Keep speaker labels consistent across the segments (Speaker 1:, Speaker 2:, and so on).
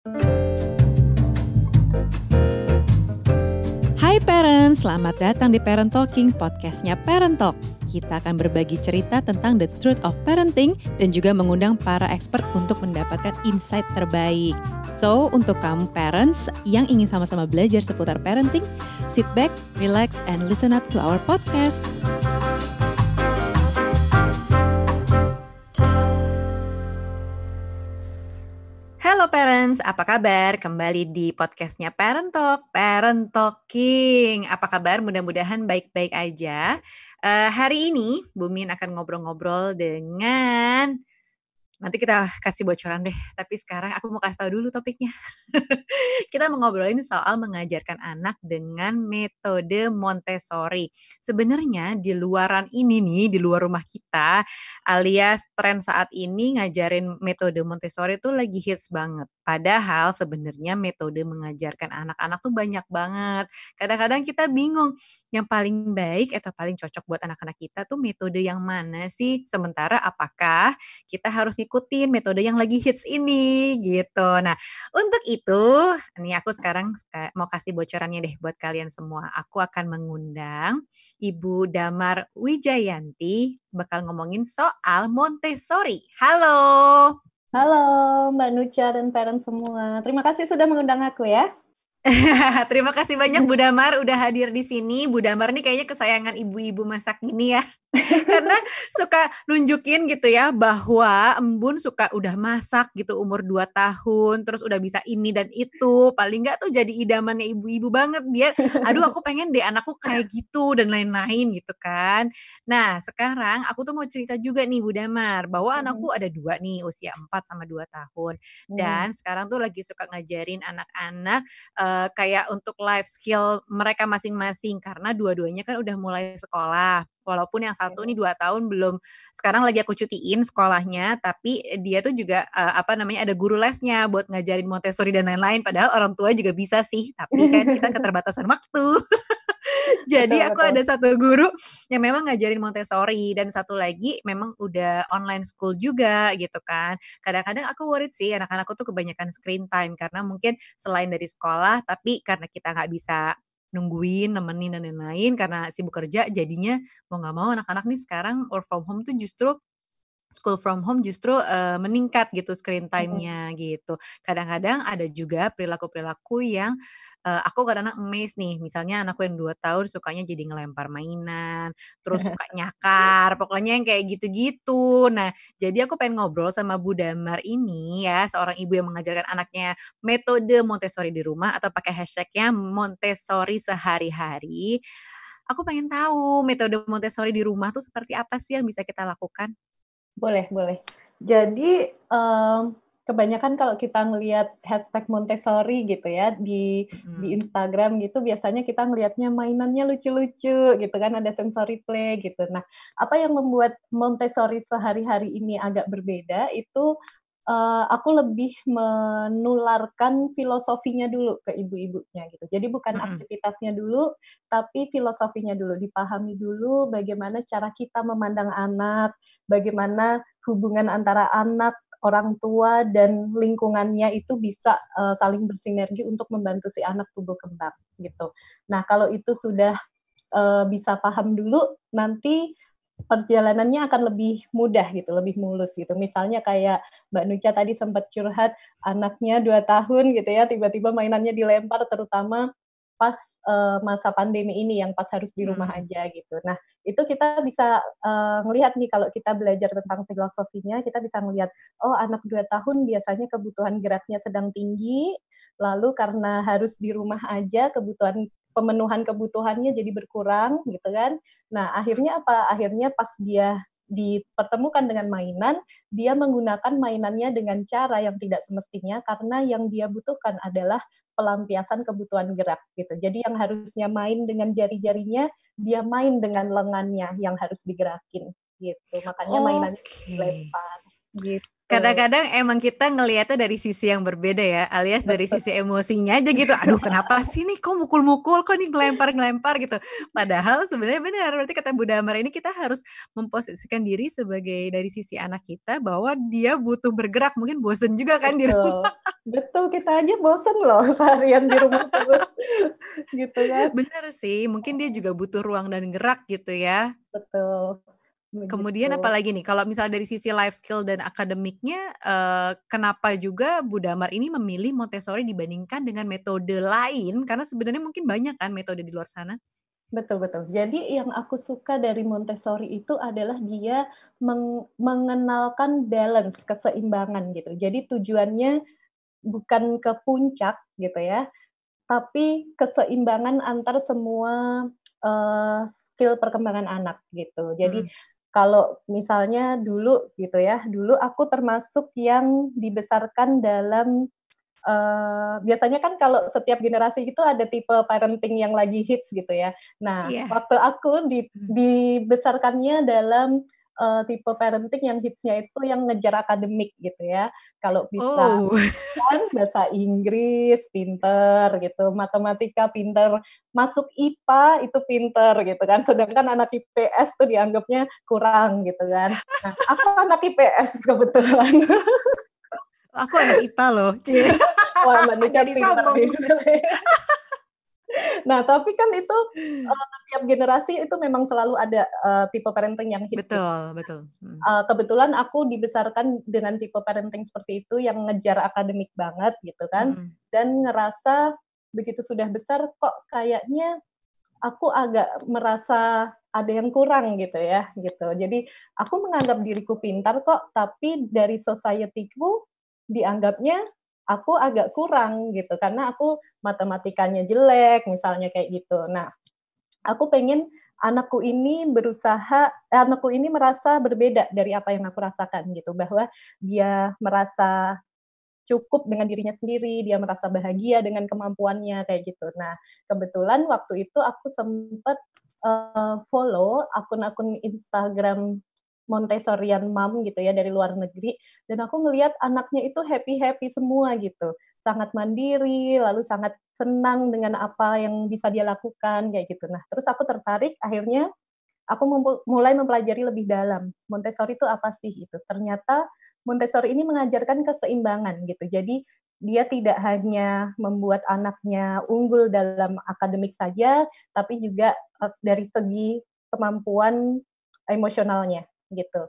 Speaker 1: Hai parents, selamat datang di Parent Talking, podcastnya Parent Talk. Kita akan berbagi cerita tentang the truth of parenting dan juga mengundang para expert untuk mendapatkan insight terbaik. So, untuk kamu parents yang ingin sama-sama belajar seputar parenting, sit back, relax, and listen up to our podcast. Halo parents, apa kabar? Kembali di podcastnya Parent Talk, Parent Talking. Apa kabar? Mudah-mudahan baik-baik aja. Uh, hari ini Bumin akan ngobrol-ngobrol dengan Nanti kita kasih bocoran deh. Tapi sekarang aku mau kasih tahu dulu topiknya. kita mau ngobrolin soal mengajarkan anak dengan metode Montessori. Sebenarnya di luaran ini nih, di luar rumah kita, alias tren saat ini ngajarin metode Montessori itu lagi hits banget. Padahal sebenarnya metode mengajarkan anak-anak tuh banyak banget. Kadang-kadang kita bingung yang paling baik atau paling cocok buat anak-anak kita tuh metode yang mana sih? Sementara apakah kita harus ngikutin metode yang lagi hits ini gitu. Nah, untuk itu nih aku sekarang mau kasih bocorannya deh buat kalian semua. Aku akan mengundang Ibu Damar Wijayanti bakal ngomongin soal Montessori. Halo.
Speaker 2: Halo Mbak Nucha dan parent semua. Terima kasih sudah mengundang aku ya.
Speaker 1: Terima kasih banyak Bu Damar udah hadir di sini. Bu Damar nih kayaknya kesayangan ibu-ibu masak gini ya. Karena suka nunjukin gitu ya bahwa Embun suka udah masak gitu umur 2 tahun, terus udah bisa ini dan itu. Paling nggak tuh jadi idamannya ibu-ibu banget biar aduh aku pengen deh anakku kayak gitu dan lain-lain gitu kan. Nah, sekarang aku tuh mau cerita juga nih Bu Damar bahwa hmm. anakku ada dua nih usia 4 sama 2 tahun. Dan hmm. sekarang tuh lagi suka ngajarin anak-anak uh, kayak untuk life skill mereka masing-masing karena dua-duanya kan udah mulai sekolah. Walaupun yang satu ini dua tahun belum sekarang lagi aku cutiin sekolahnya, tapi dia tuh juga uh, apa namanya ada guru lesnya buat ngajarin Montessori dan lain-lain. Padahal orang tua juga bisa sih, tapi kan kita keterbatasan waktu. Jadi betul, aku betul. ada satu guru yang memang ngajarin Montessori dan satu lagi memang udah online school juga gitu kan. Kadang-kadang aku worried sih anak-anakku tuh kebanyakan screen time karena mungkin selain dari sekolah tapi karena kita nggak bisa nungguin, nemenin dan lain-lain karena sibuk kerja jadinya mau nggak mau anak-anak nih sekarang work from home tuh justru school from home justru uh, meningkat gitu screen time-nya gitu. Kadang-kadang ada juga perilaku-perilaku yang uh, aku kadang-kadang amazed nih. Misalnya anakku yang dua tahun sukanya jadi ngelempar mainan, terus suka nyakar, pokoknya yang kayak gitu-gitu. Nah, jadi aku pengen ngobrol sama Bu Damar ini ya, seorang ibu yang mengajarkan anaknya metode Montessori di rumah atau pakai hashtagnya Montessori sehari-hari. Aku pengen tahu metode Montessori di rumah tuh seperti apa sih yang bisa kita lakukan?
Speaker 2: Boleh, boleh. Jadi um, kebanyakan kalau kita ngelihat hashtag Montessori gitu ya di hmm. di Instagram gitu biasanya kita ngelihatnya mainannya lucu-lucu gitu kan ada sensory play gitu. Nah, apa yang membuat Montessori sehari-hari ini agak berbeda itu uh, aku lebih menularkan filosofinya dulu ke ibu-ibunya gitu. Jadi bukan mm -hmm. aktivitasnya dulu, tapi filosofinya dulu. Dipahami dulu bagaimana cara kita memandang anak, bagaimana hubungan antara anak, orang tua dan lingkungannya itu bisa uh, saling bersinergi untuk membantu si anak tumbuh kembang gitu. Nah kalau itu sudah uh, bisa paham dulu, nanti perjalanannya akan lebih mudah gitu, lebih mulus gitu. Misalnya kayak Mbak Nucha tadi sempat curhat anaknya dua tahun gitu ya, tiba-tiba mainannya dilempar terutama pas uh, masa pandemi ini yang pas harus di rumah hmm. aja gitu. Nah itu kita bisa uh, ngelihat nih kalau kita belajar tentang filosofinya, kita bisa ngelihat oh anak dua tahun biasanya kebutuhan geraknya sedang tinggi, lalu karena harus di rumah aja kebutuhan pemenuhan kebutuhannya jadi berkurang gitu kan. Nah, akhirnya apa? Akhirnya pas dia dipertemukan dengan mainan, dia menggunakan mainannya dengan cara yang tidak semestinya karena yang dia butuhkan adalah pelampiasan kebutuhan gerak gitu. Jadi yang harusnya main dengan jari-jarinya, dia main dengan lengannya yang harus digerakin gitu. Makanya okay. mainannya dilempar gitu.
Speaker 1: Kadang-kadang emang kita ngelihatnya dari sisi yang berbeda ya, alias dari sisi emosinya aja gitu. Aduh kenapa sih nih kok mukul-mukul, kok nih ngelempar-ngelempar gitu. Padahal sebenarnya benar, berarti kata Bu Damar ini kita harus memposisikan diri sebagai dari sisi anak kita bahwa dia butuh bergerak, mungkin bosen juga kan di rumah.
Speaker 2: Betul, kita aja bosen loh seharian di rumah terus, gitu kan.
Speaker 1: Bener sih, mungkin dia juga butuh ruang dan gerak gitu ya.
Speaker 2: Betul.
Speaker 1: Kemudian
Speaker 2: Begitu.
Speaker 1: apalagi nih, kalau misalnya dari sisi life skill dan akademiknya, eee, kenapa juga Bu Damar ini memilih Montessori dibandingkan dengan metode lain? Karena sebenarnya mungkin banyak kan metode di luar sana?
Speaker 2: Betul betul. Jadi yang aku suka dari Montessori itu adalah dia meng mengenalkan balance, keseimbangan gitu. Jadi tujuannya bukan ke puncak gitu ya, tapi keseimbangan antar semua, eee, skill perkembangan anak gitu. Jadi
Speaker 1: Mhm.
Speaker 2: Kalau misalnya dulu gitu ya, dulu aku termasuk yang dibesarkan dalam, eee, biasanya kan kalau setiap generasi itu ada tipe parenting yang lagi hits gitu ya. Nah,
Speaker 1: Iya.
Speaker 2: waktu aku di
Speaker 1: Mhm.
Speaker 2: dibesarkannya dalam, eee, tipe parenting yang hits-nya itu yang ngejar akademik gitu ya. Kalau bisa
Speaker 1: Oh.
Speaker 2: kan bahasa Inggris pinter gitu, matematika pinter, masuk IPA itu pinter gitu kan, sedangkan anak IPS tuh dianggapnya kurang gitu kan. Nah, aku anak IPS kebetulan.
Speaker 1: Aku anak IPA loh, cie.
Speaker 2: Wah, Mbak Nika
Speaker 1: Jadi
Speaker 2: pinter. Nah, tapi kan itu, eee, tiap generasi itu memang selalu ada, eee, tipe parenting yang gitu.
Speaker 1: Betul betul, mhm.
Speaker 2: Eee, kebetulan aku dibesarkan dengan tipe parenting seperti itu yang ngejar akademik banget gitu kan,
Speaker 1: Mhm.
Speaker 2: dan ngerasa begitu sudah besar kok kayaknya aku agak merasa ada yang kurang gitu ya, gitu. Jadi aku menganggap diriku pintar kok, tapi dari society-ku dianggapnya aku agak kurang gitu, karena aku matematikanya jelek misalnya kayak gitu. Nah, aku pengen anakku ini berusaha eh, anakku ini merasa berbeda dari apa yang aku rasakan gitu, bahwa dia merasa cukup dengan dirinya sendiri, dia merasa bahagia dengan kemampuannya kayak gitu. Nah, kebetulan waktu itu aku sempet, eee, follow akun-akun Instagram Montessorian mom gitu ya dari luar negeri, dan aku ngelihat anaknya itu happy-happy semua gitu. Sangat mandiri, lalu sangat senang dengan apa yang bisa dia lakukan kayak gitu. Nah, terus aku tertarik akhirnya aku mulai mempelajari lebih dalam, Montessori itu apa sih gitu. Ternyata Montessori ini mengajarkan keseimbangan gitu. Jadi dia tidak hanya membuat anaknya unggul dalam akademik saja, tapi juga, eee, dari segi kemampuan emosionalnya gitu.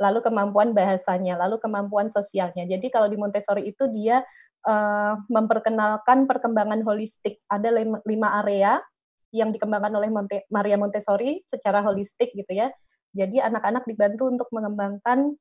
Speaker 2: Lalu kemampuan bahasanya, lalu kemampuan sosialnya. Jadi kalau di Montessori itu dia, eee, memperkenalkan perkembangan holistik. Ada lima 5 area yang dikembangkan oleh Monte Maria Montessori secara holistik gitu ya. Jadi anak-anak dibantu untuk mengembangkan,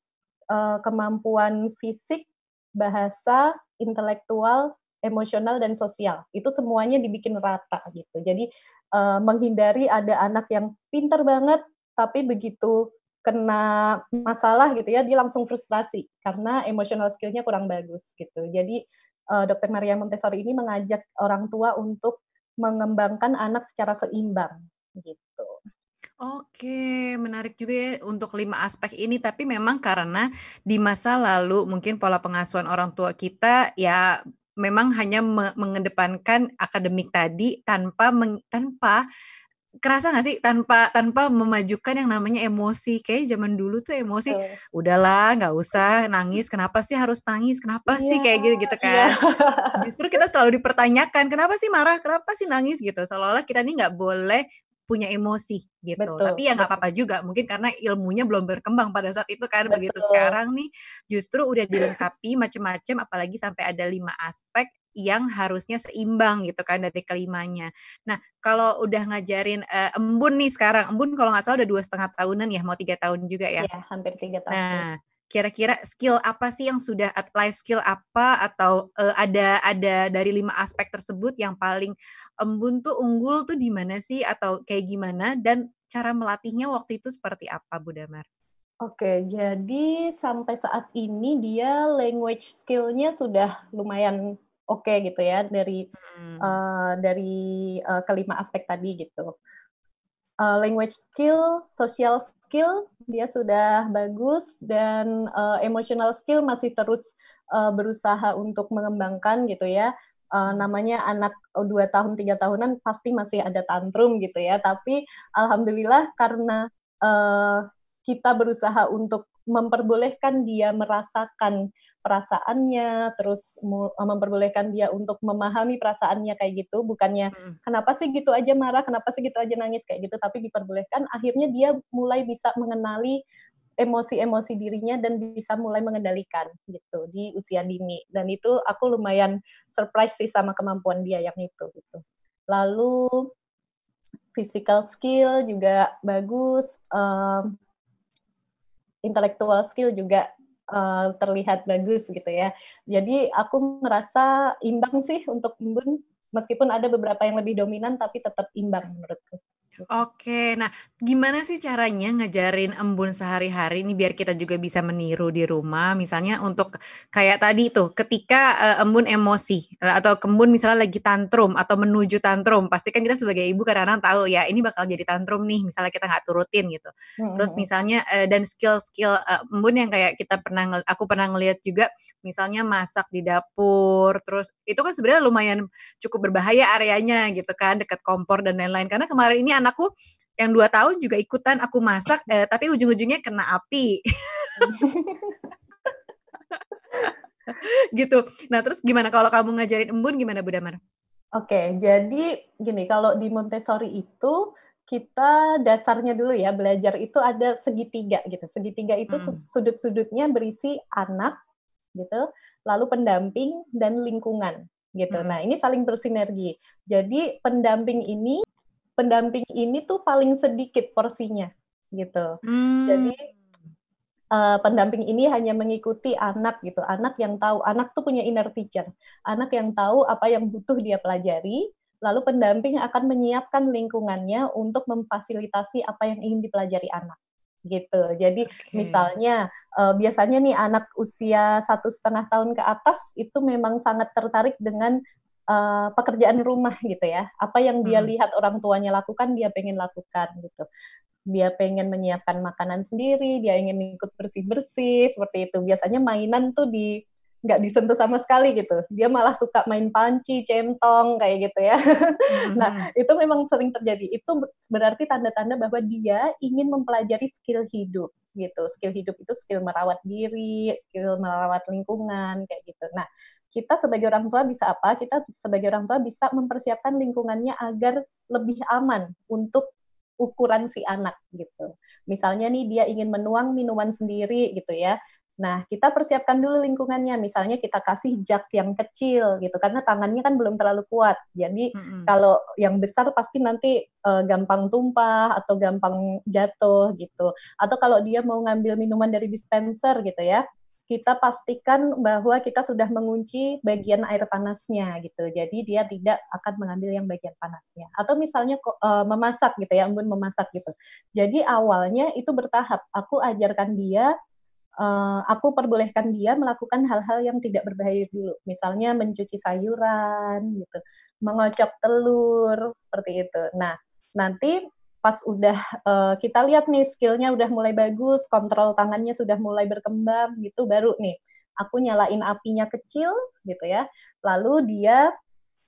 Speaker 2: eee, kemampuan fisik, bahasa, intelektual, emosional, dan sosial. Itu semuanya dibikin rata gitu. Jadi, eee, menghindari ada anak yang pinter banget, tapi begitu kena masalah gitu ya, dia langsung frustrasi karena emotional skill-nya kurang bagus gitu. Jadi, eee, Dokter Maria Montessori ini mengajak orang tua untuk mengembangkan anak secara seimbang, gitu.
Speaker 1: Oke, menarik juga ya untuk 5 aspek ini, tapi memang karena di masa lalu mungkin pola pengasuhan orang tua kita ya memang hanya me mengedepankan akademik tadi tanpa tanpa kerasa nggak sih tanpa tanpa memajukan yang namanya emosi. Kayaknya zaman dulu tuh emosi,
Speaker 2: Betul.
Speaker 1: "Udahlah nggak usah nangis, kenapa sih harus nangis? Kenapa
Speaker 2: Iya
Speaker 1: sih?" Kayak gitu-gitu
Speaker 2: iya.
Speaker 1: kan. Justru kita selalu dipertanyakan, "Kenapa sih marah? Kenapa sih nangis?" Gitu. Seolah-olah kita nih nggak boleh punya emosi gitu.
Speaker 2: Betul
Speaker 1: Tapi ya nggak apa-apa juga, mungkin karena ilmunya belum berkembang pada saat itu kan. Begitu
Speaker 2: Betul.
Speaker 1: sekarang nih justru udah dilengkapi macem-macem, apalagi sampai ada 5 aspek yang harusnya seimbang gitu kan dari kelimanya. Nah, kalau udah ngajarin, eee, embun nih sekarang, embun kalau nggak salah udah 2,5 tahunan ya, mau 3 tahun juga ya.
Speaker 2: Iya, hampir 3 tahun.
Speaker 1: Nah, kira-kira skill apa sih yang sudah at life skill apa atau, eee, ada ada dari 5 aspek tersebut yang paling embun tuh unggul tuh di mana sih atau kayak gimana dan cara melatihnya waktu itu seperti apa, Bu Damar?
Speaker 2: Oke, jadi sampai saat ini dia language skill-nya sudah lumayan oke gitu ya dari,
Speaker 1: Mhm.
Speaker 2: eee, dari, eee, ke-5 aspek tadi gitu. uh, language skill, social skill dia sudah bagus dan uh, emotional skill masih terus uh, berusaha untuk mengembangkan gitu ya. Uh, namanya anak dua tahun tiga tahunan pasti masih ada tantrum gitu ya. Tapi alhamdulillah karena uh, kita berusaha untuk memperbolehkan dia merasakan perasaannya, terus eh, memperbolehkan dia untuk memahami perasaannya kayak gitu, bukannya hmm. kenapa sih gitu aja marah, kenapa sih gitu aja nangis kayak gitu, tapi diperbolehkan, akhirnya dia mulai bisa mengenali emosi-emosi dirinya dan bisa mulai mengendalikan gitu di usia dini. Dan itu aku lumayan surprise sih sama kemampuan dia yang itu gitu. Lalu physical skill juga bagus, um, intellectual skill juga uh, terlihat bagus gitu ya. Jadi aku merasa imbang sih untuk Embun meskipun ada beberapa yang lebih dominan tapi tetap imbang menurutku.
Speaker 1: Oke, nah gimana sih caranya ngajarin embun sehari-hari ini biar kita juga bisa meniru di rumah? Misalnya untuk kayak tadi tuh ketika, uh, embun emosi atau embun misalnya lagi tantrum atau menuju tantrum, pasti kan kita sebagai ibu kadang-kadang tahu ya ini bakal jadi tantrum nih misalnya kita nggak turutin gitu. Terus misalnya, uh, dan skill-skill, uh, embun yang kayak kita pernah aku pernah ngelihat juga misalnya masak di dapur, terus itu kan sebenarnya lumayan cukup berbahaya areanya gitu kan, dekat kompor dan lain-lain. Karena kemarin ini anakku yang dua tahun juga ikutan aku masak, eh, tapi ujung-ujungnya kena api. gitu. Nah terus gimana kalau kamu ngajarin embun gimana Bu Damar?
Speaker 2: Oke, jadi gini, kalau di Montessori itu kita dasarnya dulu ya belajar itu ada segitiga gitu. Segitiga itu hmm. sudut-sudutnya berisi anak gitu, lalu pendamping dan lingkungan gitu. Hmm. Nah, ini saling bersinergi. Jadi pendamping ini pendamping ini tuh paling sedikit porsinya gitu. Hmm. Jadi uh, pendamping ini hanya mengikuti anak gitu. Anak yang tahu, anak tuh punya inner teacher. Anak yang tahu apa yang butuh dia pelajari, lalu pendamping akan menyiapkan lingkungannya untuk memfasilitasi apa yang ingin dipelajari anak gitu. Jadi okay. misalnya uh, biasanya nih anak usia satu setengah tahun ke atas itu memang sangat tertarik dengan uh, pekerjaan rumah gitu ya. Apa yang dia hmm. lihat orang tuanya lakukan, dia pengen lakukan gitu. Dia pengen menyiapkan makanan sendiri, dia ingin ikut bersih-bersih seperti itu. Biasanya mainan tuh di nggak disentuh sama sekali gitu. Dia malah suka main panci, centong kayak gitu ya. Mm-hmm. nah, itu memang sering terjadi. Itu berarti tanda-tanda bahwa dia ingin mempelajari skill hidup gitu. Skill hidup itu skill merawat diri, skill merawat lingkungan kayak gitu. Nah, kita sebagai orang tua bisa apa? Kita sebagai orang tua bisa mempersiapkan lingkungannya agar lebih aman untuk ukuran si anak gitu. Misalnya nih dia ingin menuang minuman sendiri gitu ya. Nah, kita persiapkan dulu lingkungannya. Misalnya kita kasih jug yang kecil gitu karena tangannya kan belum terlalu kuat. Jadi mm-hmm. kalau yang besar pasti nanti uh, gampang tumpah atau gampang jatuh gitu. Atau kalau dia mau ngambil minuman dari dispenser gitu ya, kita pastikan bahwa kita sudah mengunci bagian air panasnya gitu. Jadi dia tidak akan mengambil yang bagian panasnya. Atau misalnya uh, memasak gitu ya, embun memasak gitu. Jadi awalnya itu bertahap. Aku ajarkan dia uh, aku perbolehkan dia melakukan hal-hal yang tidak berbahaya dulu. Misalnya mencuci sayuran gitu, mengocok telur seperti itu. Nah, nanti pas udah uh, kita lihat nih skillnya udah mulai bagus, kontrol tangannya sudah mulai berkembang gitu, baru nih aku nyalain apinya kecil gitu ya, lalu dia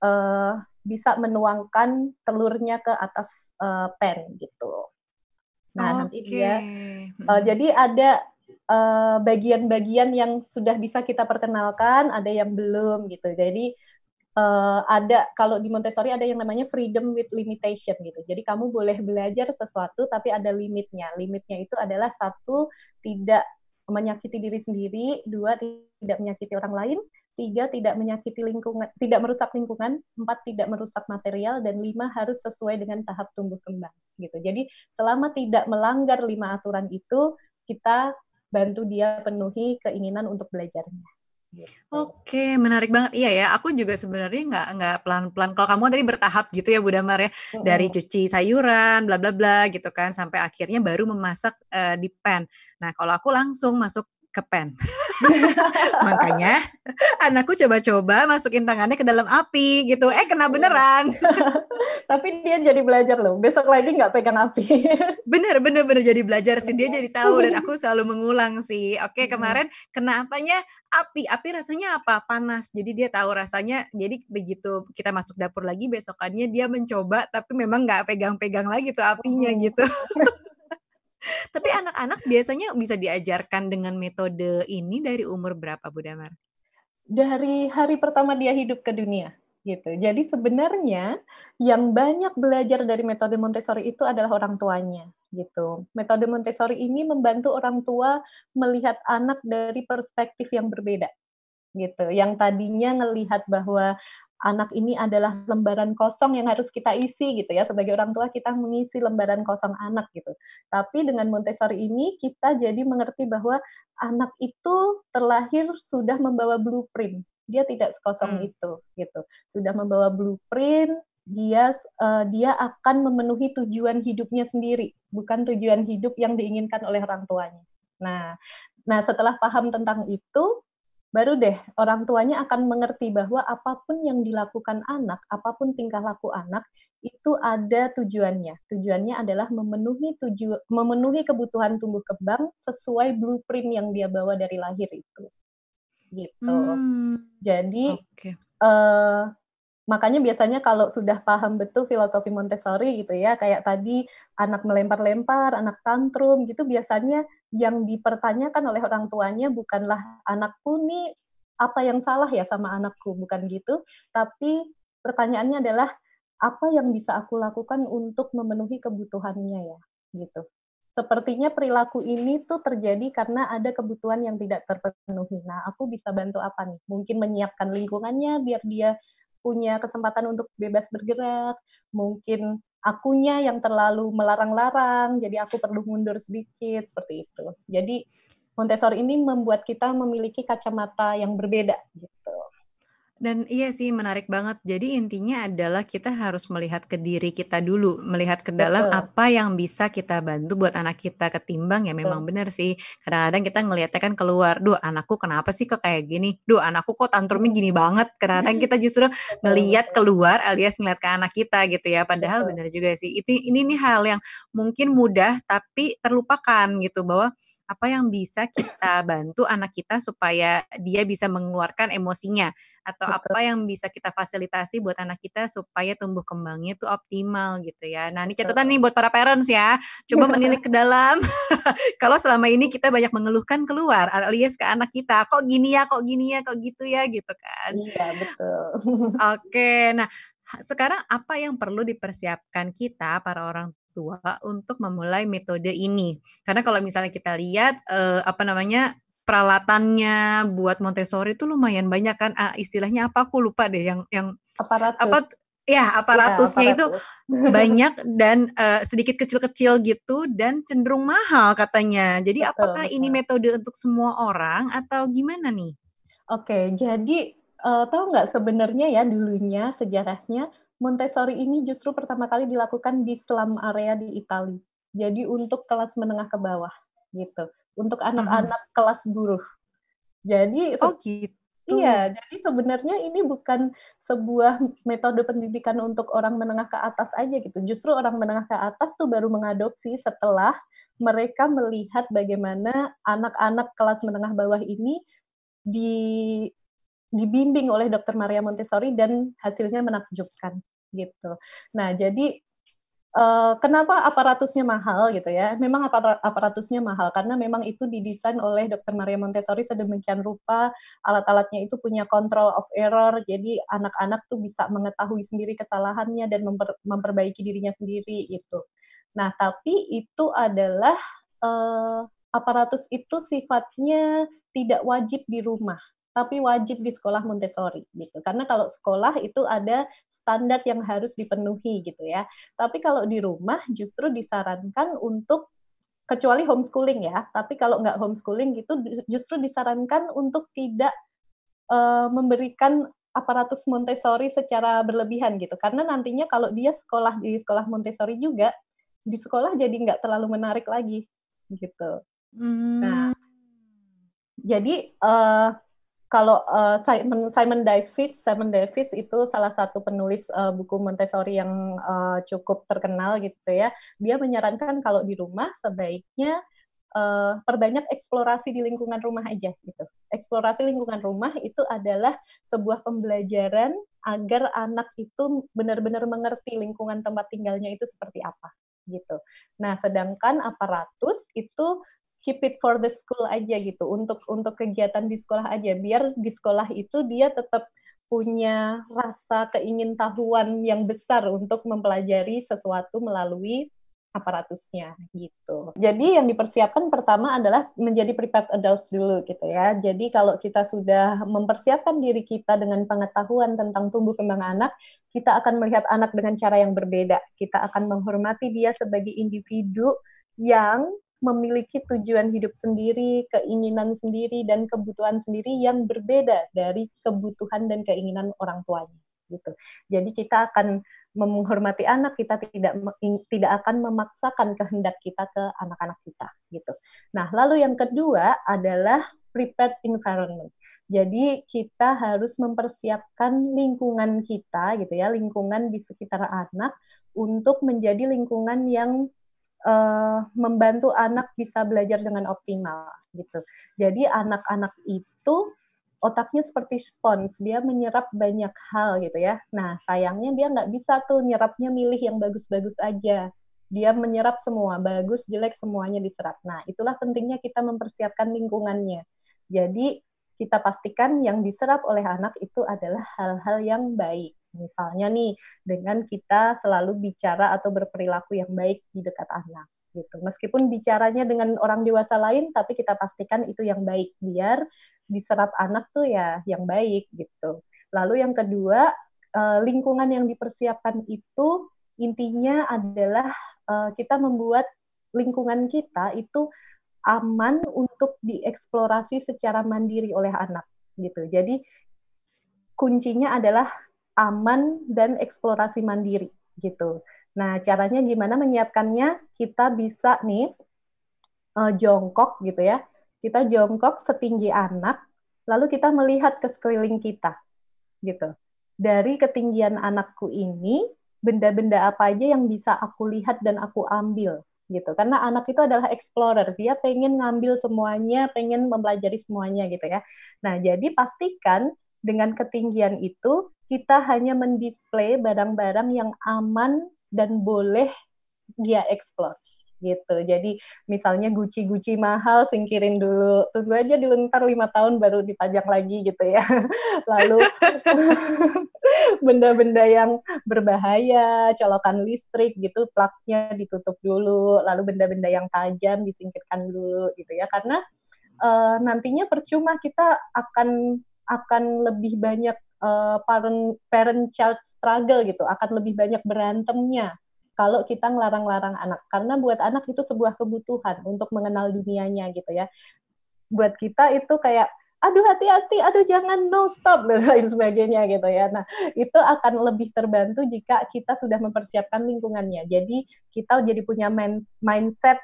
Speaker 2: uh, bisa menuangkan telurnya ke atas uh, pan gitu. Nah okay. nanti dia, uh, jadi ada bagian-bagian uh, yang sudah bisa kita perkenalkan, ada yang belum gitu. Jadi uh, ada kalau di Montessori ada yang namanya freedom with limitation gitu. Jadi kamu boleh belajar sesuatu tapi ada limitnya. Limitnya itu adalah satu tidak menyakiti diri sendiri, dua tidak menyakiti orang lain, tiga tidak menyakiti lingkungan, tidak merusak lingkungan, empat tidak merusak material, dan lima harus sesuai dengan tahap tumbuh kembang gitu. Jadi selama tidak melanggar lima aturan itu, kita bantu dia penuhi keinginan untuk belajarnya.
Speaker 1: Gitu. Oke, menarik banget. Iya ya, aku juga sebenarnya nggak nggak pelan-pelan. Kalau kamu tadi bertahap gitu ya, Bu Damar ya, mm-hmm. dari cuci sayuran, bla bla bla gitu kan, sampai akhirnya baru memasak uh, di pan. Nah, kalau aku langsung masuk ke pen. Makanya anakku coba-coba masukin tangannya ke dalam api gitu. Eh kena beneran.
Speaker 2: Tapi dia jadi belajar loh. Besok lagi nggak pegang api.
Speaker 1: bener, bener, bener jadi belajar sih. Dia jadi tahu dan aku selalu mengulang sih. Oke kemarin kena apanya? Api. Api rasanya apa? Panas. Jadi dia tahu rasanya. Jadi begitu kita masuk dapur lagi besokannya dia mencoba tapi memang nggak pegang-pegang lagi tuh apinya gitu. Tapi anak-anak biasanya bisa diajarkan dengan metode ini dari umur berapa, Bu Damar?
Speaker 2: Dari hari pertama dia hidup ke dunia, gitu. Jadi sebenarnya yang banyak belajar dari metode Montessori itu adalah orang tuanya, gitu. Metode Montessori ini membantu orang tua melihat anak dari perspektif yang berbeda, gitu. Yang tadinya ngelihat bahwa anak ini adalah lembaran kosong yang harus kita isi gitu ya sebagai orang tua kita mengisi lembaran kosong anak gitu. Tapi dengan Montessori ini kita jadi mengerti bahwa anak itu terlahir sudah membawa blueprint. Dia tidak sekosong hmm. itu gitu. Sudah membawa blueprint, dia uh, dia akan memenuhi tujuan hidupnya sendiri, bukan tujuan hidup yang diinginkan oleh orang tuanya. Nah, nah setelah paham tentang itu, baru deh orang tuanya akan mengerti bahwa apa pun yang dilakukan anak, apa pun tingkah laku anak itu ada tujuannya. Tujuannya adalah memenuhi tuju memenuhi kebutuhan tumbuh kembang sesuai blueprint yang dia bawa dari lahir itu. Gitu. Hmm. Jadi okay. uh, eh, makanya biasanya kalau sudah paham betul filosofi Montessori gitu ya, kayak tadi anak melempar-lempar, anak tantrum gitu biasanya yang dipertanyakan oleh orang tuanya bukanlah anakku nih apa yang salah ya sama anakku, bukan gitu, tapi pertanyaannya adalah apa yang bisa aku lakukan untuk memenuhi kebutuhannya ya, gitu. Sepertinya perilaku ini tuh terjadi karena ada kebutuhan yang tidak terpenuhi. Nah, aku bisa bantu apa nih? Mungkin menyiapkan lingkungannya biar dia punya kesempatan untuk bebas bergerak, mungkin akunya yang terlalu melarang-larang, jadi aku perlu mundur sedikit seperti itu. Jadi Montessori ini membuat kita memiliki kacamata yang berbeda gitu.
Speaker 1: Dan iya sih menarik banget. Jadi intinya adalah kita harus melihat ke diri kita dulu, melihat ke dalam Betul. apa yang bisa kita bantu buat anak kita ketimbang ya memang benar sih. Kadang-kadang kita ngelihatnya kan keluar, "Duh, anakku kenapa sih kok kayak gini? Duh, anakku kok tantrumnya gini banget." Kadang-kadang kita justru ngelihat keluar alias ngelihat ke anak kita gitu ya. Padahal benar juga sih. Itu ini nih hal yang mungkin mudah tapi terlupakan gitu bahwa apa yang bisa kita bantu anak kita supaya dia bisa mengeluarkan emosinya atau Betul. apa yang bisa kita fasilitasi buat anak kita supaya tumbuh kembangnya itu optimal gitu ya. Nah, ini catatan nih buat para parents ya. Coba menilik ke dalam. Kalau selama ini kita banyak mengeluhkan keluar alias ke anak kita, kok gini ya, kok gini ya, kok gitu ya gitu kan.
Speaker 2: Iya, betul.
Speaker 1: Oke, nah sekarang apa yang perlu dipersiapkan kita para orang tua untuk memulai metode ini. Karena kalau misalnya kita lihat uh, apa namanya peralatannya buat Montessori itu lumayan banyak kan uh, istilahnya apa aku lupa deh yang yang
Speaker 2: aparatus.
Speaker 1: apa ya aparatusnya ya, aparatus. itu banyak dan uh, sedikit kecil-kecil gitu dan cenderung mahal katanya. Jadi betul, apakah betul. ini metode untuk semua orang atau gimana nih?
Speaker 2: Oke, jadi uh, tahu nggak sebenarnya ya dulunya sejarahnya Montessori ini justru pertama kali dilakukan di slum area di Italia. Jadi untuk kelas menengah ke bawah gitu. Untuk anak-anak uh -huh. kelas buruh. Jadi
Speaker 1: Oh gitu.
Speaker 2: Iya, jadi sebenarnya ini bukan sebuah metode pendidikan untuk orang menengah ke atas aja gitu. Justru orang menengah ke atas tuh baru mengadopsi setelah mereka melihat bagaimana anak-anak kelas menengah bawah ini di dibimbing oleh Dr. Maria Montessori dan hasilnya menakjubkan gitu. Nah, jadi uh, kenapa aparatusnya mahal gitu ya? Memang aparatusnya mahal karena memang itu didesain oleh Dr. Maria Montessori sedemikian rupa alat-alatnya itu punya control of error. Jadi anak-anak tuh bisa mengetahui sendiri kesalahannya dan memper, memperbaiki dirinya sendiri itu. Nah, tapi itu adalah uh, aparatus itu sifatnya tidak wajib di rumah tapi wajib di sekolah Montessori gitu. Karena kalau sekolah itu ada standar yang harus dipenuhi gitu ya. Tapi kalau di rumah justru disarankan untuk kecuali homeschooling ya. Tapi kalau nggak homeschooling gitu justru disarankan untuk tidak uh, memberikan aparatus Montessori secara berlebihan gitu. Karena nantinya kalau dia sekolah di sekolah Montessori juga di sekolah jadi nggak terlalu menarik lagi gitu. Hmm. Nah, jadi uh, kalau uh, Simon Simon Davis Simon Davis itu salah satu penulis uh, buku Montessori yang uh, cukup terkenal gitu ya dia menyarankan kalau di rumah sebaiknya uh, perbanyak eksplorasi di lingkungan rumah aja gitu eksplorasi lingkungan rumah itu adalah sebuah pembelajaran agar anak itu benar-benar mengerti lingkungan tempat tinggalnya itu seperti apa gitu. Nah, sedangkan aparatus itu keep it for the school aja gitu untuk untuk kegiatan di sekolah aja biar di sekolah itu dia tetap punya rasa keingintahuan yang besar untuk mempelajari sesuatu melalui aparatusnya gitu. Jadi yang dipersiapkan pertama adalah menjadi prepared adults dulu gitu ya. Jadi kalau kita sudah mempersiapkan diri kita dengan pengetahuan tentang tumbuh kembang anak, kita akan melihat anak dengan cara yang berbeda. Kita akan menghormati dia sebagai individu yang memiliki tujuan hidup sendiri, keinginan sendiri, dan kebutuhan sendiri yang berbeda dari kebutuhan dan keinginan orang tuanya. Gitu. Jadi kita akan menghormati anak, kita tidak tidak akan memaksakan kehendak kita ke anak-anak kita. Gitu. Nah, lalu yang kedua adalah prepared environment. Jadi kita harus mempersiapkan lingkungan kita, gitu ya, lingkungan di sekitar anak untuk menjadi lingkungan yang uh, membantu anak bisa belajar dengan optimal gitu. Jadi anak-anak itu otaknya seperti spons, dia menyerap banyak hal gitu ya. Nah sayangnya dia nggak bisa tuh nyerapnya milih yang bagus-bagus aja. Dia menyerap semua, bagus, jelek semuanya diserap. Nah itulah pentingnya kita mempersiapkan lingkungannya. Jadi kita pastikan yang diserap oleh anak itu adalah hal-hal yang baik. Misalnya nih, dengan kita selalu bicara atau berperilaku yang baik di dekat anak gitu. Meskipun bicaranya dengan orang dewasa lain, tapi kita pastikan itu yang baik biar diserap anak tuh ya yang baik gitu. Lalu yang kedua, eh, lingkungan yang dipersiapkan itu intinya adalah eh, kita membuat lingkungan kita itu aman untuk dieksplorasi secara mandiri oleh anak gitu. Jadi kuncinya adalah aman dan eksplorasi mandiri gitu. Nah, caranya gimana menyiapkannya? Kita bisa nih uh, jongkok gitu ya. Kita jongkok setinggi anak, lalu kita melihat ke sekeliling kita gitu. Dari ketinggian anakku ini, benda-benda apa aja yang bisa aku lihat dan aku ambil gitu. Karena anak itu adalah explorer, dia pengen ngambil semuanya, pengen mempelajari semuanya gitu ya. Nah, jadi pastikan dengan ketinggian itu kita hanya mendisplay barang-barang yang aman dan boleh dia explore gitu. Jadi misalnya guci-guci mahal singkirin dulu. Tunggu aja dulu ntar lima tahun baru dipajang lagi gitu ya. Lalu benda-benda yang berbahaya, colokan listrik gitu, plaknya ditutup dulu. Lalu benda-benda yang tajam disingkirkan dulu gitu ya. Karena uh, nantinya percuma kita akan akan lebih banyak uh, parent parent child struggle gitu, akan lebih banyak berantemnya kalau kita ngelarang-larang anak. Karena buat anak itu sebuah kebutuhan untuk mengenal dunianya gitu ya. Buat kita itu kayak aduh hati-hati, aduh jangan no stop dan lain sebagainya gitu ya. Nah, itu akan lebih terbantu jika kita sudah mempersiapkan lingkungannya. Jadi kita jadi punya mindset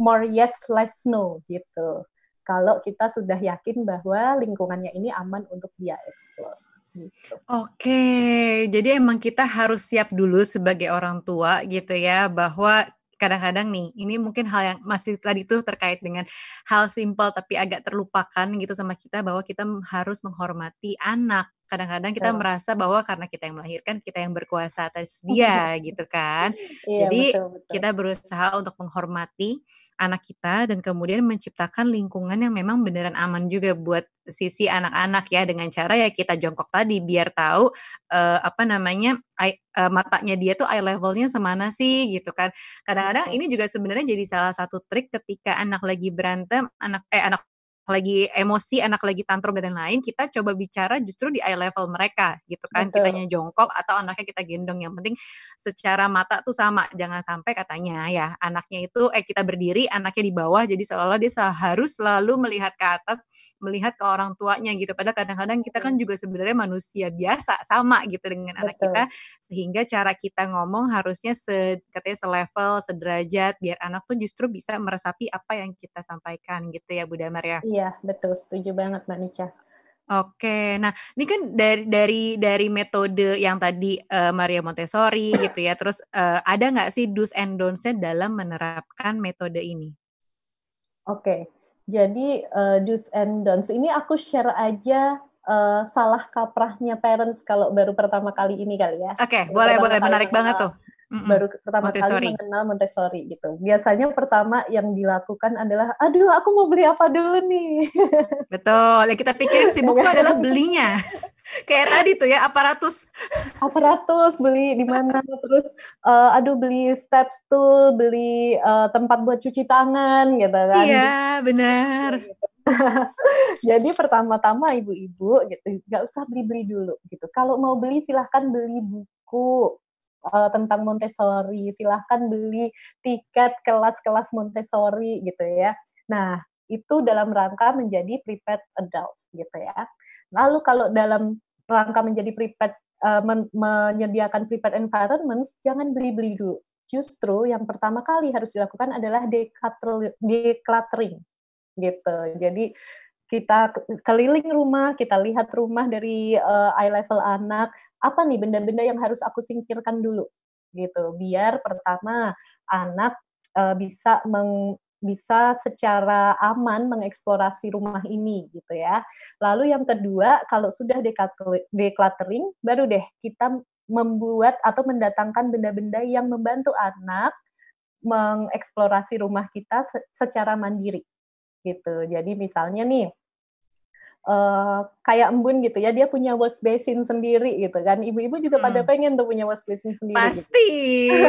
Speaker 2: more yes less no gitu kalau kita sudah yakin bahwa lingkungannya ini aman untuk dia explore. Gitu.
Speaker 1: Oke, jadi emang kita harus siap dulu sebagai orang tua gitu ya, bahwa kadang-kadang nih, ini mungkin hal yang masih tadi tuh terkait dengan hal simpel tapi agak terlupakan gitu sama kita bahwa kita harus menghormati anak kadang-kadang kita merasa bahwa karena kita yang melahirkan kita yang berkuasa atas dia gitu kan. Iya, jadi betul, betul. kita berusaha untuk menghormati anak kita dan kemudian menciptakan lingkungan yang memang beneran aman juga buat sisi anak-anak ya dengan cara ya kita jongkok tadi biar tahu uh, apa namanya eye, uh, matanya dia tuh eye levelnya semana sih gitu kan. Kadang-kadang ini juga sebenarnya jadi salah satu trik ketika anak lagi berantem anak eh anak lagi emosi, anak lagi tantrum dan lain-lain, kita coba bicara justru di eye level mereka gitu kan. Betul. Kitanya jongkok atau anaknya kita gendong. Yang penting secara mata tuh sama. Jangan sampai katanya ya anaknya itu eh kita berdiri, anaknya di bawah jadi seolah-olah dia harus selalu melihat ke atas, melihat ke orang tuanya gitu. Padahal kadang-kadang kita kan juga sebenarnya manusia biasa sama gitu dengan Betul. anak kita sehingga cara kita ngomong harusnya se katanya selevel, sederajat biar anak tuh justru bisa meresapi apa yang kita sampaikan gitu ya Bu Damar ya.
Speaker 2: Iya, betul. Setuju banget, Mbak Nicha.
Speaker 1: Oke. Nah, ini kan dari dari dari metode yang tadi, eee, Maria Montessori gitu ya, terus, eee, ada nggak sih do's and don'ts-nya dalam menerapkan metode ini?
Speaker 2: Oke. Jadi, eee, do's and don'ts ini aku share aja, eee, salah kaprahnya parents kalau baru pertama kali ini kali ya.
Speaker 1: Oke, boleh boleh, menarik banget tuh. Mhm,
Speaker 2: baru pertama kali
Speaker 1: Montessori.
Speaker 2: mengenal Montessori gitu. Biasanya pertama yang dilakukan adalah, "Aduh aku mau beli apa dulu nih?"
Speaker 1: Betul, yang kita pikirin sibuk
Speaker 2: Ya
Speaker 1: tuh adalah belinya. Kayak tadi tuh ya, aparatus.
Speaker 2: Aparatus, beli di mana, terus, eee, aduh beli step stool, beli, eee, tempat buat cuci tangan, gitu kan.
Speaker 1: Iya, bener.
Speaker 2: Jadi pertama-tama ibu-ibu gitu, nggak usah beli-beli dulu gitu. Kalau mau beli silahkan beli buku, eee, tentang Montessori, silahkan beli tiket kelas-kelas Montessori gitu ya. Nah, itu dalam rangka menjadi prepared adults gitu ya. Lalu kalau dalam rangka menjadi prepared, eee, men menyediakan prepared environments, jangan beli-beli dulu. Justru yang pertama kali harus dilakukan adalah declutter decluttering gitu. Jadi kita keliling rumah, kita lihat rumah dari, eee, eye level anak, apa nih benda-benda yang harus aku singkirkan dulu, gitu. Biar pertama, anak, eee, bisa meng bisa secara aman mengeksplorasi rumah ini, gitu ya. Lalu yang kedua, kalau sudah declutter decluttering, baru deh kita membuat atau mendatangkan benda-benda yang membantu anak mengeksplorasi rumah kita se secara mandiri, gitu. Jadi misalnya nih, eee, kayak embun gitu ya, dia punya wash basin sendiri gitu kan, ibu-ibu juga pada
Speaker 1: Mhm.
Speaker 2: pengen tuh punya wash basin sendiri gitu.
Speaker 1: Pasti.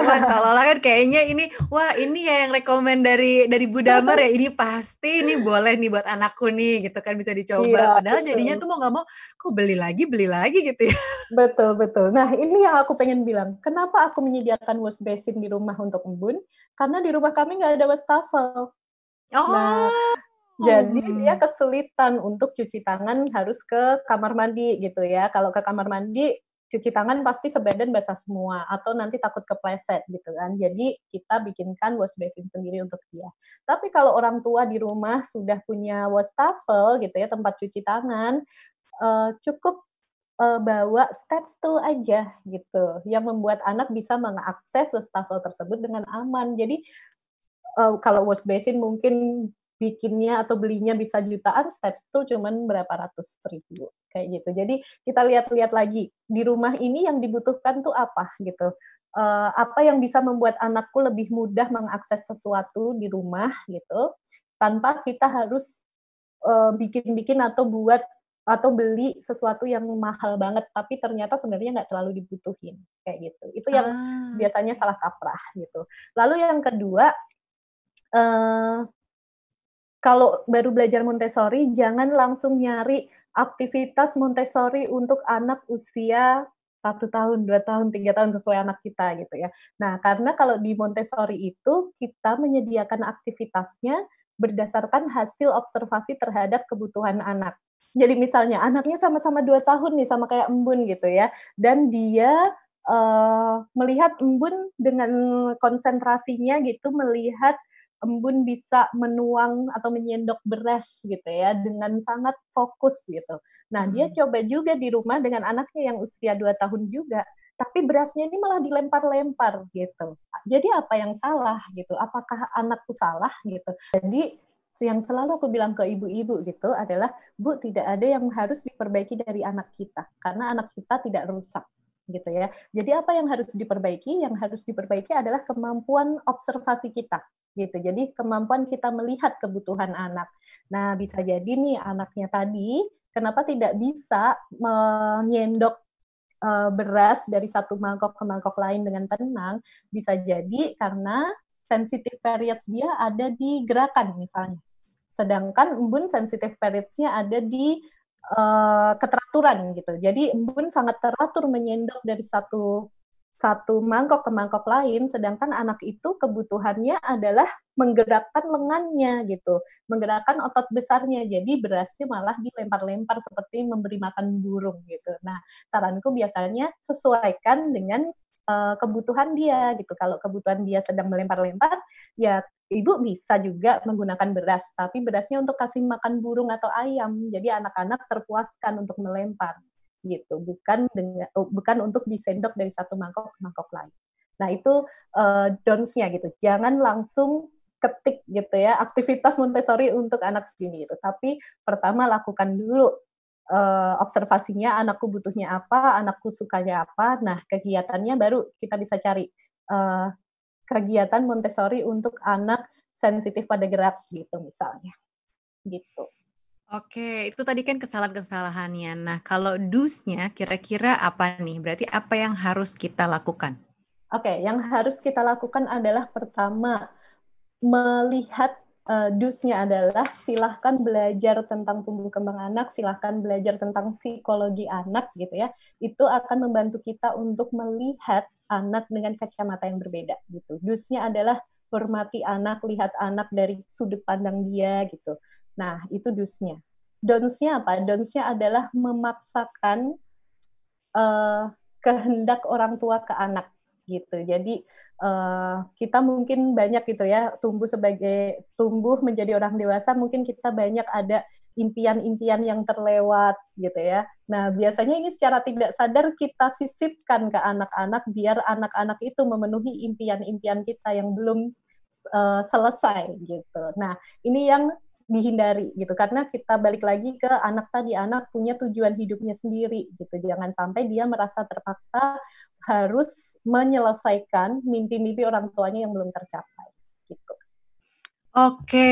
Speaker 1: Wah, seolah-olah kan kayaknya ini, wah ini ya yang rekomen dari dari Bu Damar ya, ini pasti ini boleh nih buat anakku nih, gitu kan, bisa dicoba.
Speaker 2: Iya,
Speaker 1: Padahal jadinya
Speaker 2: betul.
Speaker 1: tuh mau nggak mau, kok beli lagi beli lagi gitu ya.
Speaker 2: Betul betul. Nah, ini yang aku pengen bilang, kenapa aku menyediakan wash basin di rumah untuk embun, karena di rumah kami nggak ada wastafel. Nah,
Speaker 1: Oh.
Speaker 2: jadi dia kesulitan untuk cuci tangan harus ke kamar mandi gitu ya. Kalau ke kamar mandi, cuci tangan pasti sebadan basah semua atau nanti takut kepleset gitu kan. Jadi kita bikinkan wash basin sendiri untuk dia. Tapi kalau orang tua di rumah sudah punya wastafel gitu ya, tempat cuci tangan, eee, cukup, eee, bawa step stool aja gitu, yang membuat anak bisa mengakses wastafel tersebut dengan aman. Jadi, eee, kalau wash basin mungkin bikinnya atau belinya bisa jutaan, step stool cuman berapa ratus ribu, kayak gitu. Jadi kita lihat-lihat lagi, di rumah ini yang dibutuhkan tuh apa gitu, eee, apa yang bisa membuat anakku lebih mudah mengakses sesuatu di rumah gitu, tanpa kita harus, eee, bikin-bikin atau buat atau beli sesuatu yang mahal banget, tapi ternyata sebenarnya nggak terlalu dibutuhin, kayak gitu. Itu yang
Speaker 1: Ah.
Speaker 2: biasanya salah kaprah gitu. Lalu yang kedua, eee kalau baru belajar Montessori, jangan langsung nyari aktivitas Montessori untuk anak usia 1 tahun, 2 tahun, 3 tahun, sesuai anak kita gitu ya. Nah, karena kalau di Montessori itu, kita menyediakan aktivitasnya berdasarkan hasil observasi terhadap kebutuhan anak. Jadi misalnya anaknya sama-sama 2 tahun nih, sama kayak embun gitu ya, dan dia, eee, melihat embun dengan konsentrasinya gitu, melihat embun bisa menuang atau menyendok beras gitu ya, dengan sangat fokus gitu. Nah, dia
Speaker 1: Mhm.
Speaker 2: coba juga di rumah dengan anaknya yang usia 2 tahun juga, tapi berasnya ini malah dilempar-lempar gitu. Jadi apa yang salah gitu? Apakah anakku salah gitu? Jadi yang selalu aku bilang ke ibu-ibu gitu adalah, "Bu, tidak ada yang harus diperbaiki dari anak kita, karena anak kita tidak rusak." Gitu ya. Jadi apa yang harus diperbaiki? Yang harus diperbaiki adalah kemampuan observasi kita, gitu. Jadi kemampuan kita melihat kebutuhan anak. Nah, bisa jadi nih anaknya tadi, kenapa tidak bisa menyendok, eee, beras dari satu mangkok ke mangkok lain dengan tenang, bisa jadi karena sensitive periods dia ada di gerakan misalnya. Sedangkan embun sensitive periods-nya ada di, eee, keteraturan gitu. Jadi embun sangat teratur menyendok dari satu satu mangkok ke mangkok lain, sedangkan anak itu kebutuhannya adalah menggerakkan lengannya gitu, menggerakkan otot besarnya. Jadi berasnya malah dilempar-lempar seperti memberi makan burung gitu. Nah, saranku biasanya sesuaikan dengan, eee, kebutuhan dia gitu. Kalau kebutuhan dia sedang melempar-lempar, ya ibu bisa juga menggunakan beras, tapi berasnya untuk kasih makan burung atau ayam. Jadi anak-anak terpuaskan untuk melempar gitu, bukan dengan oh, bukan untuk disendok dari satu mangkok ke mangkok lain. Nah, itu uh, don'ts-nya gitu. Jangan langsung ketik gitu ya aktivitas Montessori untuk anak segini gitu. Tapi pertama lakukan dulu uh, observasinya anakku butuhnya apa, anakku sukanya apa. Nah, kegiatannya baru kita bisa cari uh, kegiatan Montessori untuk anak sensitif pada gerak gitu misalnya. Gitu.
Speaker 1: Oke, itu tadi kan kesalahan-kesalahannya. Nah, kalau dus-nya kira-kira apa nih? Berarti apa yang harus kita lakukan?
Speaker 2: Oke, yang harus kita lakukan adalah pertama melihat uh, dusnya adalah silahkan belajar tentang tumbuh kembang anak, silahkan belajar tentang psikologi anak gitu ya. Itu akan membantu kita untuk melihat anak dengan kacamata yang berbeda gitu. Dusnya adalah hormati anak, lihat anak dari sudut pandang dia gitu. Nah, itu dusnya. Donsnya apa? Donsnya adalah memaksakan uh, kehendak orang tua ke anak gitu. Jadi uh, kita mungkin banyak gitu ya tumbuh sebagai tumbuh menjadi orang dewasa mungkin kita banyak ada impian-impian yang terlewat gitu ya. Nah, biasanya ini secara tidak sadar kita sisipkan ke anak-anak biar anak-anak itu memenuhi impian-impian kita yang belum uh, selesai gitu. Nah, ini yang dihindari gitu karena kita balik lagi ke anak tadi anak punya tujuan hidupnya sendiri gitu jangan sampai dia merasa terpaksa harus menyelesaikan mimpi-mimpi orang tuanya yang belum tercapai gitu.
Speaker 1: Oke,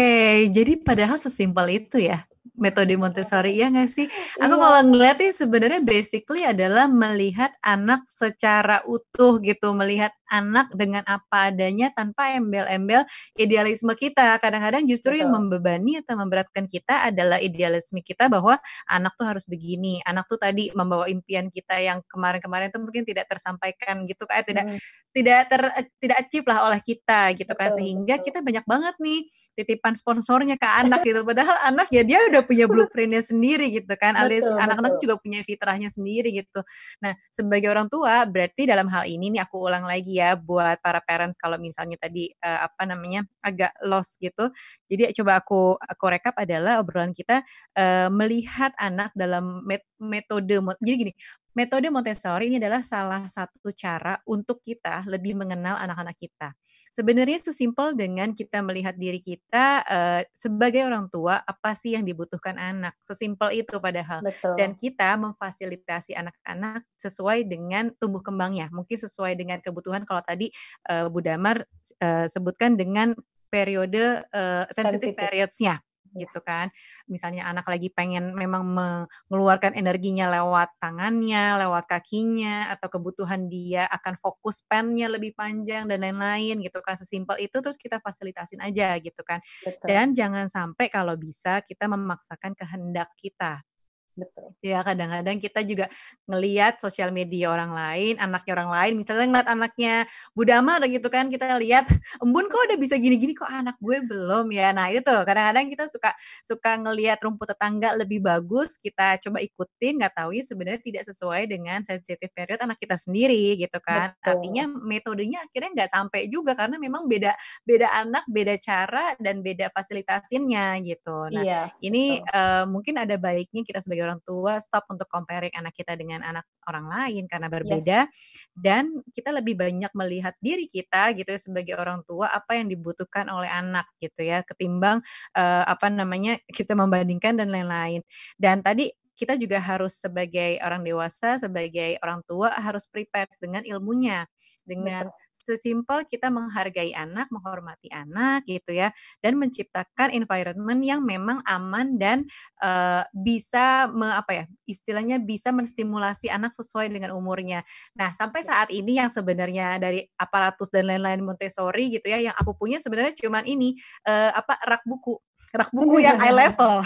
Speaker 1: jadi padahal sesimpel itu ya metode Montessori ya nggak sih? Aku iya. kalau ngeliat nih sebenarnya basically adalah melihat anak secara utuh gitu, melihat anak dengan apa adanya tanpa embel-embel idealisme kita. Kadang-kadang justru Betul. yang membebani atau memberatkan kita adalah idealisme kita bahwa anak tuh harus begini, anak tuh tadi membawa impian kita yang kemarin-kemarin tuh mungkin tidak tersampaikan gitu kayak tidak hmm. tidak ter tidak achieve lah oleh kita gitu kan. Betul, kan sehingga betul. kita banyak banget nih titipan sponsornya ke anak gitu padahal anak ya dia udah punya blueprintnya sendiri gitu kan. Alias anak-anak juga punya fitrahnya sendiri gitu. Nah, sebagai orang tua berarti dalam hal ini nih aku ulang lagi ya buat para parents kalau misalnya tadi uh, apa namanya agak lost gitu. Jadi coba aku aku rekap adalah obrolan kita uh, melihat anak dalam met metode jadi gini Metode Montessori ini adalah salah satu cara untuk kita lebih mengenal anak-anak kita. Sebenarnya sesimpel dengan kita melihat diri kita uh, sebagai orang tua apa sih yang dibutuhkan anak. Sesimpel itu padahal. Betul. Dan kita memfasilitasi anak-anak sesuai dengan tumbuh kembangnya. Mungkin sesuai dengan kebutuhan kalau tadi uh, Bu Damar uh, sebutkan dengan periode uh, sensitive periods-nya gitu kan. Misalnya anak lagi pengen memang mengeluarkan energinya lewat tangannya, lewat kakinya, atau kebutuhan dia akan fokus pennya lebih panjang dan lain-lain gitu kan. Sesimpel itu terus kita fasilitasin aja gitu kan. Betul. Dan jangan sampai kalau bisa kita memaksakan kehendak kita Betul. Ya kadang-kadang kita juga ngelihat sosial media orang lain, anaknya orang lain, misalnya ngeliat anaknya Budama gitu kan, kita lihat, embun kok udah bisa gini-gini, kok anak gue belum ya. Nah itu tuh, kadang-kadang kita suka suka ngelihat rumput tetangga lebih bagus, kita coba ikutin, nggak tahu ya sebenarnya tidak sesuai dengan sensitive period anak kita sendiri gitu kan. Betul. Artinya metodenya akhirnya nggak sampai juga karena memang beda beda anak, beda cara dan beda fasilitasinnya gitu. Nah iya, ini uh, mungkin ada baiknya kita sebagai orang tua stop untuk comparing anak kita dengan anak orang lain karena berbeda yes. dan kita lebih banyak melihat diri kita gitu ya sebagai orang tua apa yang dibutuhkan oleh anak gitu ya ketimbang uh, apa namanya kita membandingkan dan lain-lain. Dan tadi kita juga harus sebagai orang dewasa, sebagai orang tua harus prepare dengan ilmunya, dengan sesimpel kita menghargai anak, menghormati anak gitu ya, dan menciptakan environment yang memang aman dan uh, bisa me, apa ya, istilahnya bisa menstimulasi anak sesuai dengan umurnya. Nah, sampai saat ini yang sebenarnya dari aparatus dan lain-lain Montessori gitu ya, yang aku punya sebenarnya cuman ini uh, apa rak buku, rak buku yang eye level.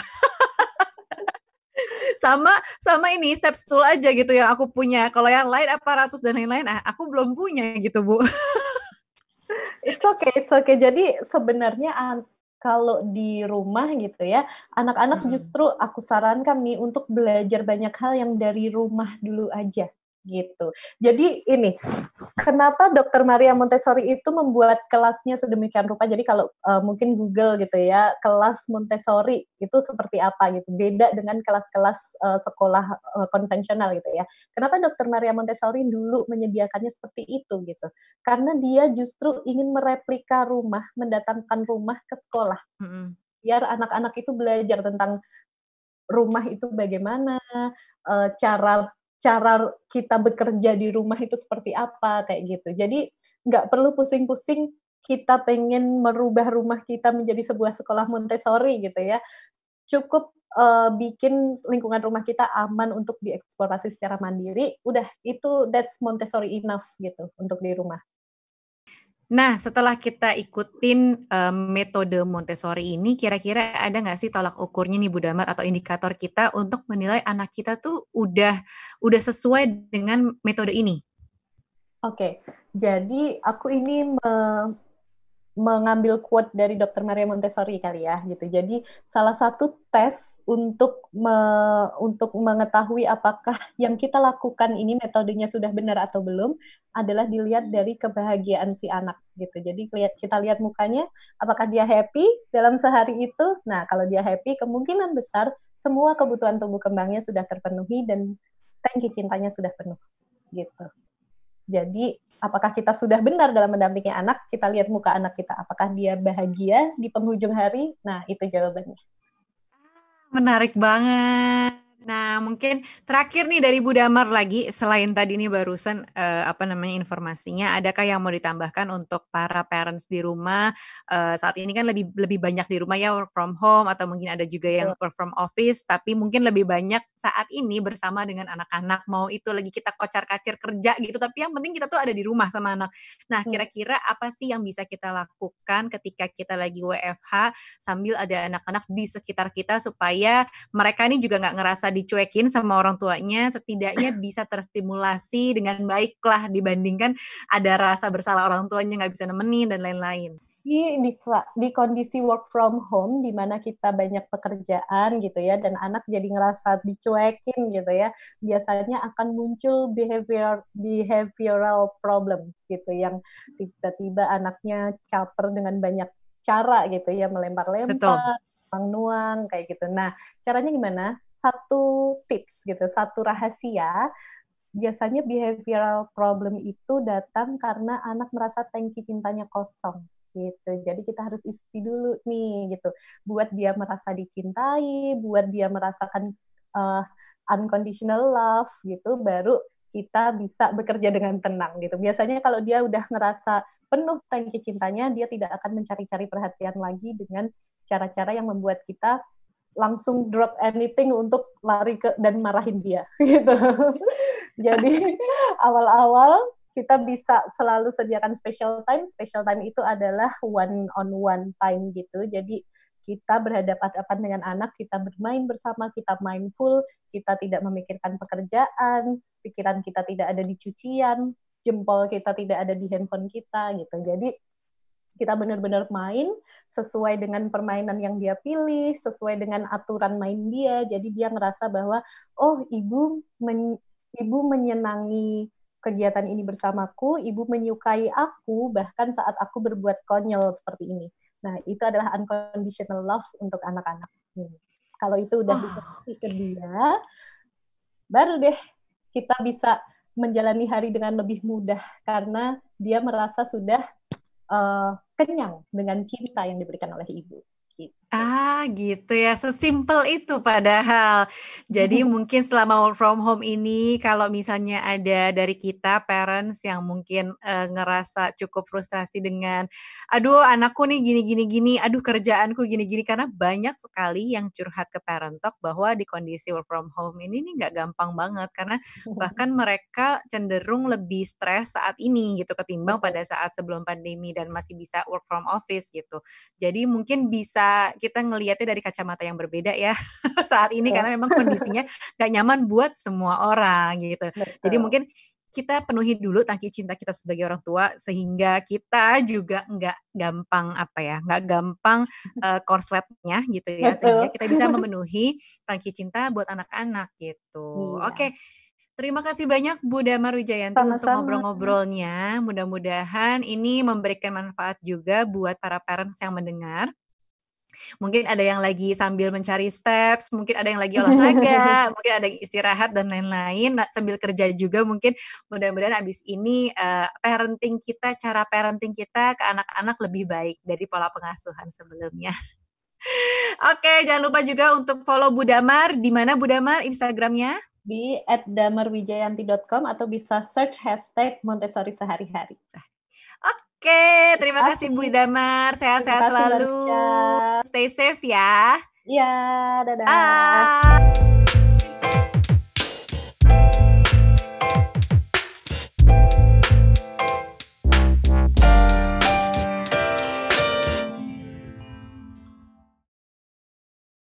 Speaker 1: Sama sama ini step stool aja gitu yang aku punya. Kalau yang lain aparatus dan lain-lain, ah, aku belum punya gitu bu.
Speaker 2: it's okay, it's okay. Jadi sebenarnya kalau di rumah gitu ya, anak-anak hmm. justru aku sarankan nih untuk belajar banyak hal yang dari rumah dulu aja gitu. Jadi ini, kenapa Dokter Maria Montessori itu membuat kelasnya sedemikian rupa? Jadi kalau uh, mungkin Google gitu ya, kelas Montessori itu seperti apa gitu, beda dengan kelas-kelas uh, sekolah uh, konvensional gitu ya. Kenapa Dokter Maria Montessori dulu menyediakannya seperti itu gitu? Karena dia justru ingin mereplika rumah, mendatangkan rumah ke sekolah. Mm -hmm. Biar anak-anak itu belajar tentang rumah itu bagaimana, cara cara kita bekerja di rumah itu seperti apa kayak gitu. Jadi nggak perlu pusing-pusing kita pengen merubah rumah kita menjadi sebuah sekolah Montessori gitu ya. Cukup uh, bikin lingkungan rumah kita aman untuk dieksplorasi secara mandiri. Udah itu that's Montessori enough gitu untuk di rumah.
Speaker 1: Nah, setelah kita ikutin, um, metode Montessori ini, kira-kira ada nggak sih tolak ukurnya nih Bu Damar atau indikator kita untuk menilai anak kita tuh udah udah sesuai dengan metode ini?
Speaker 2: Oke, jadi aku ini me mengambil quote dari Dr. Maria Montessori kali ya gitu. Jadi salah satu tes untuk me, untuk mengetahui apakah yang kita lakukan ini metodenya sudah benar atau belum adalah dilihat dari kebahagiaan si anak gitu. Jadi kita lihat mukanya apakah dia happy dalam sehari itu. Nah, kalau dia happy kemungkinan besar semua kebutuhan tumbuh kembangnya sudah terpenuhi dan tangki cintanya sudah penuh gitu. Jadi, apakah kita sudah benar dalam mendampingi anak? Kita lihat muka anak kita. Apakah dia bahagia di penghujung hari? Nah, itu jawabannya.
Speaker 1: Menarik banget. Nah, mungkin terakhir nih dari Bu Damar lagi, selain tadi nih barusan, uh, apa namanya, informasinya, adakah yang mau ditambahkan untuk para parents di rumah, uh, saat ini kan lebih lebih banyak di rumah ya, work from home atau mungkin ada juga yang work from office, tapi mungkin lebih banyak saat ini bersama dengan anak-anak, mau itu lagi kita kocar-kacir kerja gitu, tapi yang penting kita tuh ada di rumah sama anak. Nah, kira-kira apa sih yang bisa kita lakukan ketika kita lagi WFH, sambil ada anak-anak di sekitar kita supaya mereka ini juga nggak ngerasa dicuekin sama orang tuanya setidaknya bisa terstimulasi dengan baik lah dibandingkan ada rasa bersalah orang tuanya nggak bisa nemenin dan lain-lain.
Speaker 2: Di, di di kondisi work from home di mana kita banyak pekerjaan gitu ya dan anak jadi ngerasa dicuekin gitu ya biasanya akan muncul behavior behavioral problem gitu yang tiba-tiba anaknya caper dengan banyak cara gitu ya melempar-lempar nuang kayak gitu. Nah caranya gimana satu tips gitu, satu rahasia biasanya behavioral problem itu datang karena anak merasa tangki cintanya kosong gitu. Jadi kita harus isi dulu nih gitu, buat dia merasa dicintai, buat dia merasakan uh, unconditional love gitu, baru kita bisa bekerja dengan tenang gitu. Biasanya kalau dia udah ngerasa penuh tangki cintanya, dia tidak akan mencari-cari perhatian lagi dengan cara-cara yang membuat kita langsung drop anything untuk lari ke dan marahin dia gitu. Jadi awal-awal kita bisa selalu sediakan special time. Special time itu adalah one on one time gitu. Jadi kita berhadapan-hadapan dengan anak, kita bermain bersama, kita mindful, kita tidak memikirkan pekerjaan, pikiran kita tidak ada di cucian, jempol kita tidak ada di handphone kita gitu. Jadi kita benar-benar main sesuai dengan permainan yang dia pilih, sesuai dengan aturan main dia. Jadi dia ngerasa bahwa oh ibu men, ibu menyenangi kegiatan ini bersamaku, ibu menyukai aku bahkan saat aku berbuat konyol seperti ini. Nah, itu adalah unconditional love untuk anak-anak. Hmm. Kalau itu udah oh. ke dia, baru deh kita bisa menjalani hari dengan lebih mudah karena dia merasa sudah uh, kenyang dengan cinta yang diberikan oleh ibu.
Speaker 1: Gitu. Ah, gitu ya, sesimpel itu padahal. Jadi mungkin selama work from home ini kalau misalnya ada dari kita parents yang mungkin, uh, ngerasa cukup frustrasi dengan, "Aduh anakku nih gini gini gini, aduh kerjaanku gini gini," karena banyak sekali yang curhat ke parent talk bahwa di kondisi work from home ini nih nggak gampang banget, karena bahkan mereka cenderung lebih stres saat ini gitu ketimbang pada saat sebelum pandemi dan masih bisa work from office gitu. Jadi mungkin bisa kita ngelihatnya dari kacamata yang berbeda ya saat ini karena memang kondisinya gak nyaman buat semua orang gitu. Betul. Jadi mungkin kita penuhi dulu tangki cinta kita sebagai orang tua sehingga kita juga nggak gampang apa ya nggak gampang uh, korsletnya gitu ya Betul. sehingga kita bisa memenuhi tangki cinta buat anak-anak gitu. Iya. Oke. Terima kasih banyak Bu Damar Wijayanti untuk
Speaker 2: Sama-sama.
Speaker 1: ngobrol-ngobrolnya. Mudah-mudahan ini memberikan manfaat juga buat para parents yang mendengar. Mungkin ada yang lagi sambil mencari steps, mungkin ada yang lagi olahraga, mungkin ada yang istirahat dan lain-lain, nah sambil kerja juga mungkin mudah-mudahan abis ini, eee, parenting kita, cara parenting kita ke anak-anak lebih baik dari pola pengasuhan sebelumnya. Oke, jangan lupa juga untuk follow Bu Damar, di mana Bu Damar Instagram-nya?
Speaker 2: Di @damarwijayanti.com atau bisa search hashtag Montessori sehari-hari.
Speaker 1: Oke, terima kasih Bu Damar, sehat-sehat selalu,
Speaker 2: Marsha.
Speaker 1: stay safe ya.
Speaker 2: Iya, dadah.
Speaker 1: Bye.